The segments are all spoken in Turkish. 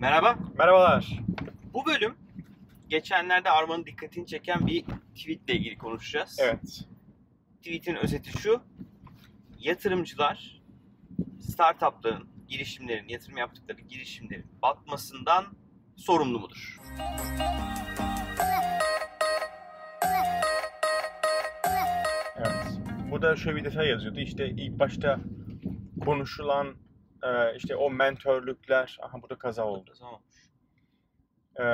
Merhaba. Merhabalar. Bu bölüm geçenlerde Arman'ın dikkatini çeken bir tweetle ilgili konuşacağız. Evet. Tweet'in özeti şu. Yatırımcılar startupların, girişimlerin, yatırım yaptıkları girişimlerin batmasından sorumlu mudur? Evet. Burada şöyle bir detay yazıyordu. İşte ilk başta konuşulan e, işte o mentörlükler, aha burada kaza oldu. Tamam. E,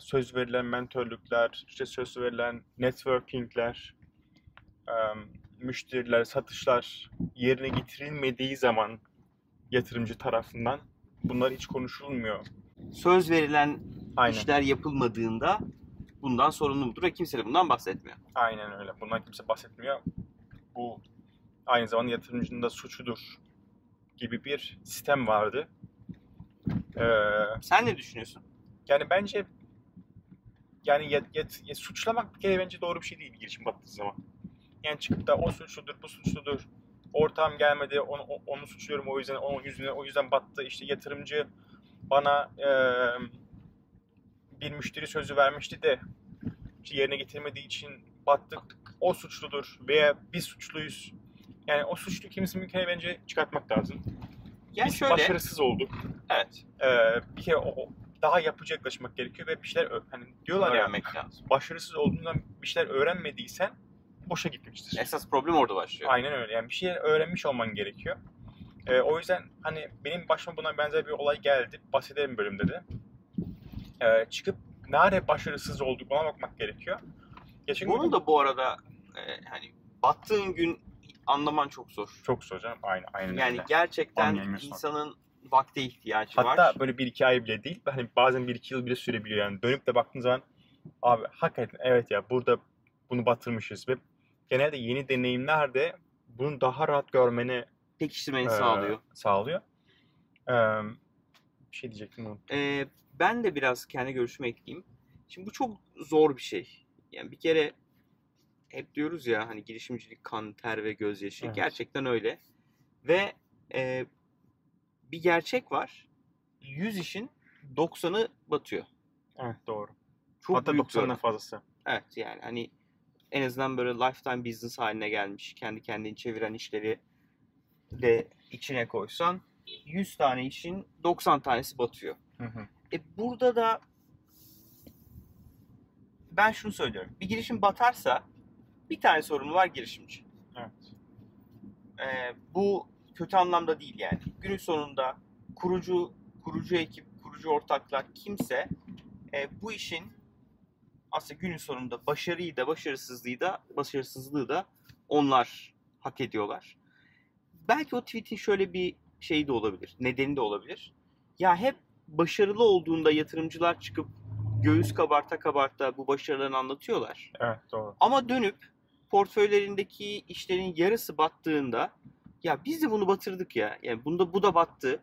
söz verilen mentörlükler, işte söz verilen networkingler, e, müşteriler, satışlar yerine getirilmediği zaman yatırımcı tarafından bunlar hiç konuşulmuyor. Söz verilen Aynen. işler yapılmadığında bundan sorumlu mudur ve kimse de bundan bahsetmiyor. Aynen öyle. Bundan kimse bahsetmiyor. Bu aynı zamanda yatırımcının da suçudur gibi bir sistem vardı. Ee, Sen ne düşünüyorsun? yani bence yani yet, yet, yet- suçlamak bir kere bence doğru bir şey değil bir girişim battığı zaman. Yani çıkıp da o suçludur, bu suçludur. Ortağım gelmedi, onu, onu suçluyorum o yüzden, onun yüzünden, o yüzden battı. İşte yatırımcı bana eee, bir müşteri sözü vermişti de işte yerine getirmediği için battık. O suçludur veya biz suçluyuz. Yani o suçlu bir kere bence çıkartmak lazım. Yani biz şöyle, başarısız olduk. evet, Ee, bir kere o, daha yapıcı yaklaşmak gerekiyor ve bir şeyler hani diyorlar ya öğrenmek lazım. başarısız olduğundan bir şeyler öğrenmediysen boşa gitmiştir. Esas problem orada başlıyor. Aynen öyle. Yani bir şeyler öğrenmiş olman gerekiyor. Ee, o yüzden hani benim başıma buna benzer bir olay geldi. Bahsedelim bölümde de. Ee, çıkıp nerede başarısız olduk ona bakmak gerekiyor. Geçen gün Bunu da bu arada e, hani battığın gün anlaman çok zor. çok zor canım. Aynen, aynen Yani öyle. gerçekten insanın vakte ihtiyacı Hatta var. böyle bir iki ay bile değil. Hani bazen bir iki yıl bile sürebiliyor yani. Dönüp de baktığın zaman abi hakikaten evet ya burada bunu batırmışız ve genelde yeni deneyimler de bunu daha rahat görmeni Pekiştirmeni e, sağlıyor. sağlıyor. Ee, bir şey diyecektim unuttum. Ee, ben de biraz kendi görüşümü ekleyeyim. Şimdi bu çok zor bir şey. Yani bir kere hep diyoruz ya hani girişimcilik kan, ter ve gözyaşı. Evet. Gerçekten öyle. Ve e, bir gerçek var. 100 işin 90'ı batıyor. Evet doğru. Çok Hatta büyük bir 90'dan oran. fazlası. Evet yani hani en azından böyle lifetime business haline gelmiş, kendi kendini çeviren işleri de içine koysan 100 tane işin 90 tanesi batıyor. Hı hı. E burada da ben şunu söylüyorum. Bir girişim batarsa bir tane sorumlu var girişimci. Evet. E, bu kötü anlamda değil yani. Günün sonunda kurucu kurucu ekip, kurucu ortaklar kimse e, bu işin aslında günün sonunda başarıyı da başarısızlığı da başarısızlığı da onlar hak ediyorlar. Belki o tweet'in şöyle bir şeyi de olabilir. Nedeni de olabilir. Ya hep başarılı olduğunda yatırımcılar çıkıp göğüs kabarta kabarta bu başarılarını anlatıyorlar. Evet doğru. Ama dönüp portföylerindeki işlerin yarısı battığında ya biz de bunu batırdık ya. Yani bunda bu da battı.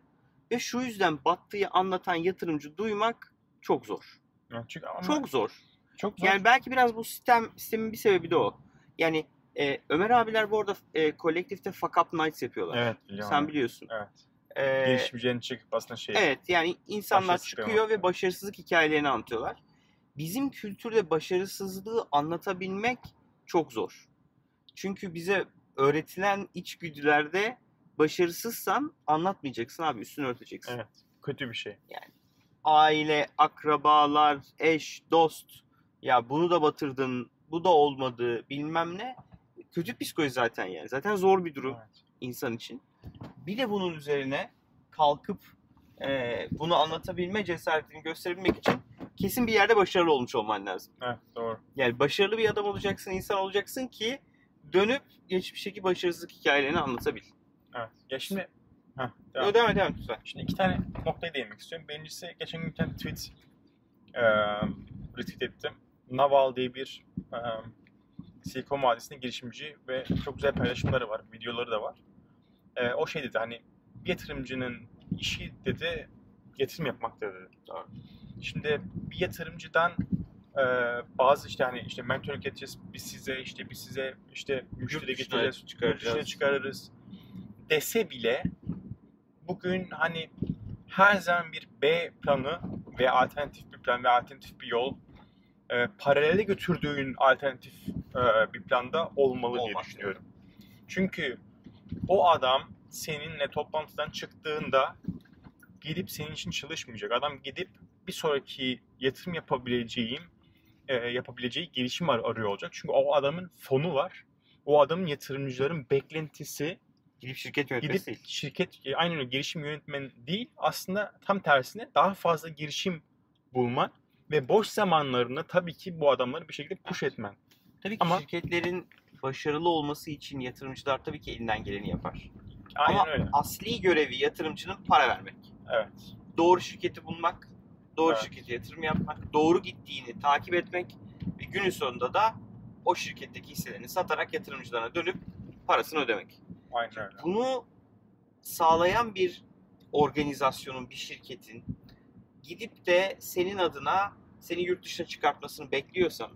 Ve şu yüzden battığı anlatan yatırımcı duymak çok zor. Evet, çünkü Çok zor. çok zor. Yani belki biraz bu sistem sistemin bir sebebi de o. Yani e, Ömer abiler bu arada e, kolektifte fuck up nights yapıyorlar. evet biliyorum. Sen biliyorsun. Evet. E, Girişimcilerin çıkıp aslında şey. Evet yani insanlar çıkıyor ve başarısızlık hikayelerini anlatıyorlar. Bizim kültürde başarısızlığı anlatabilmek çok zor. Çünkü bize öğretilen içgüdülerde başarısızsan anlatmayacaksın abi üstünü örteceksin. Evet. Kötü bir şey. Aile, akrabalar, eş, dost ya bunu da batırdın, bu da olmadı bilmem ne. Kötü psikoloji zaten yani. Zaten zor bir durum Evet. insan için. Bir de bunun üzerine kalkıp e, bunu anlatabilme cesaretini gösterebilmek için kesin bir yerde başarılı olmuş olman lazım. Evet doğru. Yani başarılı bir adam olacaksın, insan olacaksın ki dönüp geçmişteki başarısızlık hikayelerini anlatabil. Evet. Ya şimdi Heh, Devam, devam. et, devam et lütfen. Şimdi iki tane noktaya değinmek istiyorum. Birincisi geçen gün bir tane tweet e, retweet ettim. Naval diye bir e, Silikon Vadisi'nin girişimci ve çok güzel paylaşımları var. Videoları da var. E, o şey dedi hani bir yatırımcının işi dedi yatırım yapmak dedi. Doğru. Şimdi bir yatırımcıdan e, bazı işte hani işte mentorluk edeceğiz biz size işte biz size işte müşteri getireceğiz, çıkaracağız. çıkarırız dese bile bugün hani her zaman bir B planı ve alternatif bir plan ve alternatif bir yol e, paralele götürdüğün alternatif e, bir planda olmalı diye Olmak düşünüyorum. Çünkü o adam seninle toplantıdan çıktığında gidip senin için çalışmayacak. Adam gidip bir sonraki yatırım yapabileceğim e, yapabileceği girişim ar- arıyor olacak. Çünkü o adamın fonu var. O adamın yatırımcıların beklentisi Gidip şirket yönetmesi gidip değil. şirket e, aynen öyle girişim yönetmen değil aslında tam tersine daha fazla girişim bulman ve boş zamanlarında tabii ki bu adamları bir şekilde push etmen. Tabii ki Ama- şirketlerin başarılı olması için yatırımcılar tabii ki elinden geleni yapar. Aynen Ama öyle. asli görevi yatırımcının para vermek. Evet. Doğru şirketi bulmak, doğru Evet. şirkete yatırım yapmak, doğru gittiğini takip etmek ve günün sonunda da o şirketteki hisselerini satarak yatırımcılarına dönüp parasını ödemek. Aynen öyle. Bunu sağlayan bir organizasyonun, bir şirketin gidip de senin adına seni yurt dışına çıkartmasını bekliyorsan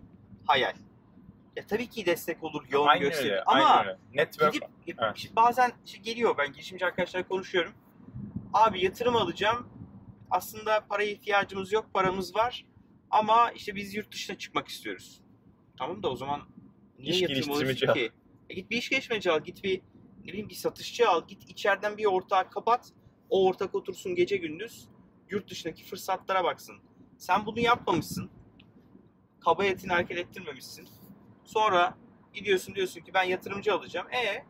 hayal. Ya tabii ki destek olur, yol Aynen gösterir öyle. ama Aynen öyle. Network gidip Evet. bazen işte geliyor ben girişimci arkadaşlarla konuşuyorum. Abi yatırım alacağım. Aslında paraya ihtiyacımız yok, paramız var. Ama işte biz yurt dışına çıkmak istiyoruz. Tamam da o zaman niye İş yatırım alıyorsun ki? E git bir iş geliştirmeci al, git bir ne bileyim bir satışçı al, git içeriden bir ortağı kapat. O ortak otursun gece gündüz yurt dışındaki fırsatlara baksın. Sen bunu yapmamışsın. Kaba etini hareket ettirmemişsin. Sonra gidiyorsun diyorsun ki ben yatırımcı alacağım. E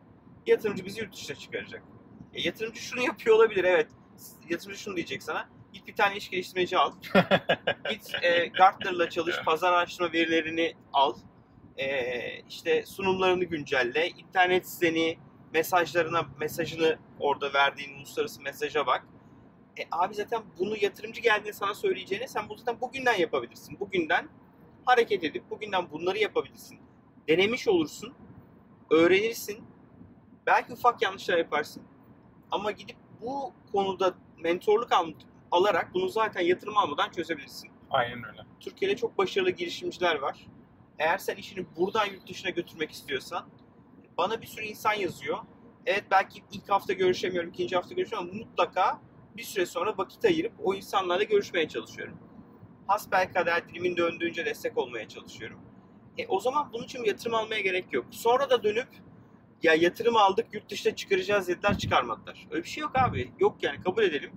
yatırımcı bizi yurt dışına çıkaracak. E, yatırımcı şunu yapıyor olabilir evet. Yatırımcı şunu diyecek sana. Git bir tane iş geliştirmeci al. Git e, Gartner'la çalış, pazar araştırma verilerini al. E, işte sunumlarını güncelle. internet siteni, mesajlarına, mesajını orada verdiğin uluslararası mesaja bak. E, abi zaten bunu yatırımcı geldiğinde sana söyleyeceğine sen bu zaten bugünden yapabilirsin. Bugünden hareket edip bugünden bunları yapabilirsin. Denemiş olursun, öğrenirsin. Belki ufak yanlışlar yaparsın. Ama gidip bu konuda mentorluk al- alarak bunu zaten yatırım almadan çözebilirsin. Aynen öyle. Türkiye'de çok başarılı girişimciler var. Eğer sen işini buradan yurt dışına götürmek istiyorsan bana bir sürü insan yazıyor. Evet belki ilk hafta görüşemiyorum, ikinci hafta görüşemiyorum ama mutlaka bir süre sonra vakit ayırıp o insanlarla görüşmeye çalışıyorum. Hasbelkader dilimin döndüğünce destek olmaya çalışıyorum. E, o zaman bunun için yatırım almaya gerek yok. Sonra da dönüp ya yatırım aldık yurt dışına çıkaracağız dediler çıkarmadılar. Öyle bir şey yok abi. Yok yani kabul edelim.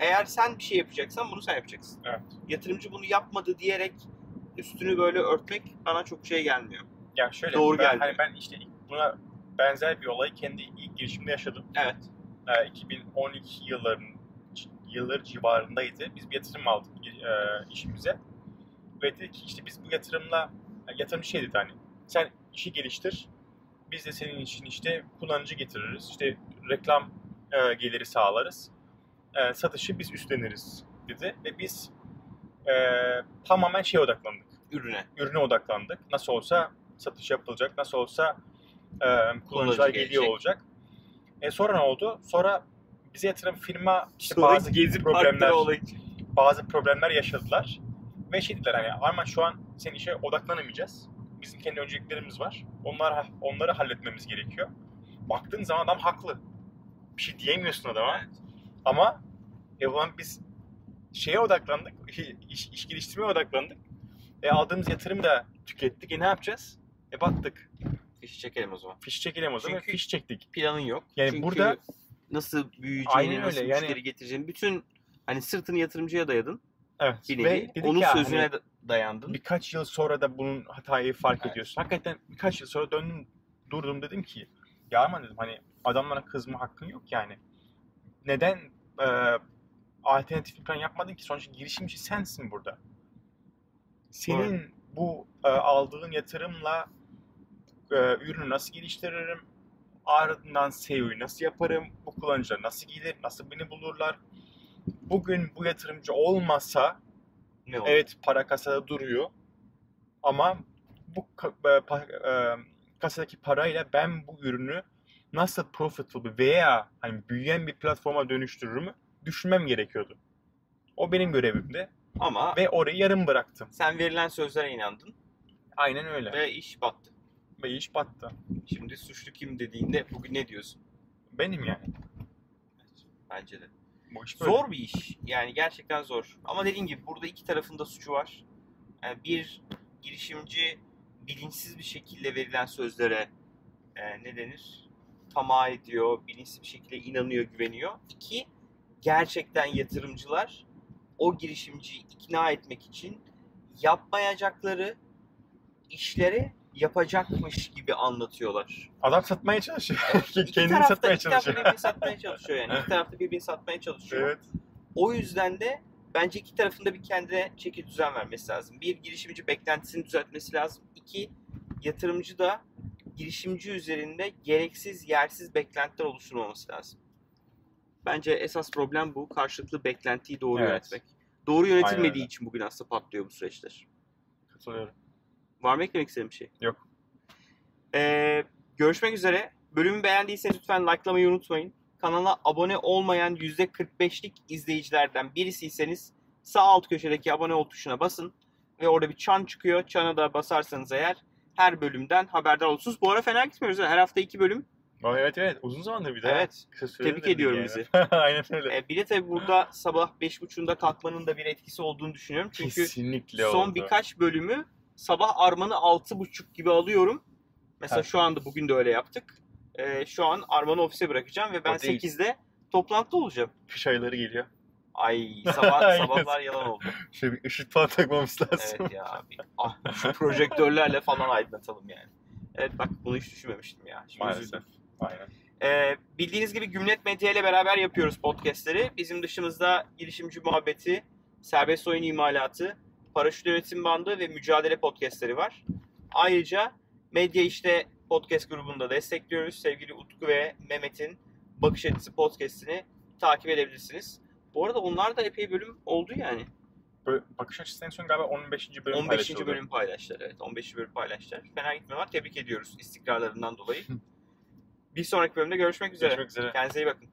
Eğer sen bir şey yapacaksan bunu sen yapacaksın. Evet. Yatırımcı bunu yapmadı diyerek üstünü böyle örtmek bana çok şey gelmiyor. Ya şöyle Doğru ben, geldi. hani ben işte buna benzer bir olayı kendi ilk girişimde yaşadım. Evet. Ee, 2012 yılların yılları civarındaydı. Biz bir yatırım aldık e, işimize. Ve dedik ki işte biz bu yatırımla yani yatırımcı şey dedi hani sen işi geliştir. Biz de senin için işte kullanıcı getiririz. İşte reklam e, geliri sağlarız. E, satışı biz üstleniriz dedi. Ve biz e, tamamen şeye odaklandık Ürüne. ürüne odaklandık. Nasıl olsa satış yapılacak, nasıl olsa e, kullanıcılar geliyor gelecek. olacak. E sonra ne oldu? Sonra bize yatırım firma işte Sonra bazı gezi problemler bazı problemler yaşadılar. Ve şey dediler hani Arman şu an senin işe odaklanamayacağız. Bizim kendi önceliklerimiz var. Onları, onları halletmemiz gerekiyor. Baktığın zaman adam haklı. Bir şey diyemiyorsun adama. Evet. Ama e ulan biz şeye odaklandık, iş, iş geliştirmeye odaklandık. E aldığımız yatırımı da tükettik. E ne yapacağız? E battık. Fişi çekelim o zaman. Fiş çekelim o zaman. Çünkü- Fiş çektik. Planın yok. Yani Çünkü burada- nasıl büyüyeceğini, Aynen nasıl öyle, yani- müşteri getireceğini bütün hani sırtını yatırımcıya dayadın. Evet. Bir Ve nevi. dedik Onun ya, sözüne hani da- dayandın. birkaç yıl sonra da bunun hatayı fark Evet. ediyorsun. Hakikaten birkaç yıl sonra döndüm, durdum dedim ki ya Arman dedim hani adamlara kızma hakkın yok yani. Neden e, alternatif bir plan yapmadın ki? Sonuçta girişimci sensin burada. Senin bu e, aldığın yatırımla e, ürünü nasıl geliştiririm? Ardından SEO'yu nasıl yaparım? Bu kullanıcılar nasıl gelir? Nasıl beni bulurlar? Bugün bu yatırımcı olmasa Ne oldu? Evet para kasada duruyor. Ama bu e, pa- e, kasadaki parayla ben bu ürünü nasıl profitable veya hani büyüyen bir platforma dönüştürürümü düşünmem gerekiyordu. O benim görevimdi Ama ve orayı yarım bıraktım. sen verilen sözlere inandın Aynen öyle. ve iş battı. Ve iş battı. Şimdi suçlu kim dediğinde bugün ne diyorsun? Benim yani. Bence de. Bu iş böyle. Zor bir iş. Yani gerçekten zor. Ama dediğim gibi burada iki tarafında suçu var. Yani bir girişimci bilinçsiz bir şekilde verilen sözlere e, ne denir? Tamah ediyor, bilinçsiz bir şekilde inanıyor, güveniyor. İki, gerçekten yatırımcılar o girişimciyi ikna etmek için yapmayacakları işleri yapacakmış gibi anlatıyorlar. Adam satmaya çalışıyor. Kendini tarafta- satmaya iki tarafta çalışıyor. birbirini satmaya çalışıyor yani. İki tarafta birbirini satmaya çalışıyor. evet. O yüzden de bence iki tarafında bir kendine çeki düzen vermesi lazım. Bir, girişimci beklentisini düzeltmesi lazım. İki, yatırımcı da girişimci üzerinde gereksiz, yersiz beklentiler oluşturmaması lazım. Bence esas problem bu. Karşılıklı beklentiyi doğru Evet. yönetmek. Doğru yönetilmediği Aynen için bugün aslında patlıyor bu süreçler. Katılıyorum. Var mı eklemek istediğin bir şey? Yok. Ee, görüşmek üzere. Bölümü beğendiyseniz lütfen likelamayı unutmayın. Kanala abone olmayan %45'lik izleyicilerden birisiyseniz sağ alt köşedeki abone ol tuşuna basın. Ve orada bir çan çıkıyor. Çana da basarsanız eğer her bölümden haberdar olursunuz. Bu ara fena gitmiyoruz. Her hafta iki bölüm. Aa, evet evet. Uzun zamandır bir daha. Evet. Tebrik ediyorum yani. bizi. Aynen öyle. Ee, bir de tabii burada sabah 5.30'da kalkmanın da bir etkisi olduğunu düşünüyorum. Çünkü Kesinlikle son oldu. birkaç bölümü sabah armanı 6.30 gibi alıyorum. Mesela Evet. şu anda bugün de öyle yaptık. Ee, şu an armanı ofise bırakacağım ve ben O değil. 8'de toplantıda olacağım. Kış ayları geliyor. Ay sabah sabahlar yalan oldu. Şöyle bir ışık falan takmamız lazım. Evet ya abi. Ah, şu projektörlerle falan aydınlatalım yani. Evet bak bunu hiç düşünmemiştim ya. Şimdi Maalesef. üzüldüm. Aynen. Ee, bildiğiniz gibi Gümlet Medya ile beraber yapıyoruz podcastleri. Bizim dışımızda girişimci muhabbeti, serbest oyun imalatı, paraşüt üretim bandı ve mücadele podcastleri var. Ayrıca Medya işte podcast grubunda destekliyoruz. Sevgili Utku ve Mehmet'in Bakış Açısı podcastini takip edebilirsiniz. Bu arada onlar da epey bölüm oldu yani. Böyle bakış açısı en son galiba 15. bölüm 15. paylaşıldı. bölüm paylaştılar evet. 15. bölüm paylaştılar. Fena gitmiyorlar. Tebrik ediyoruz istikrarlarından dolayı. Bir sonraki bölümde görüşmek üzere. Görüşmek üzere. Kendinize iyi bakın.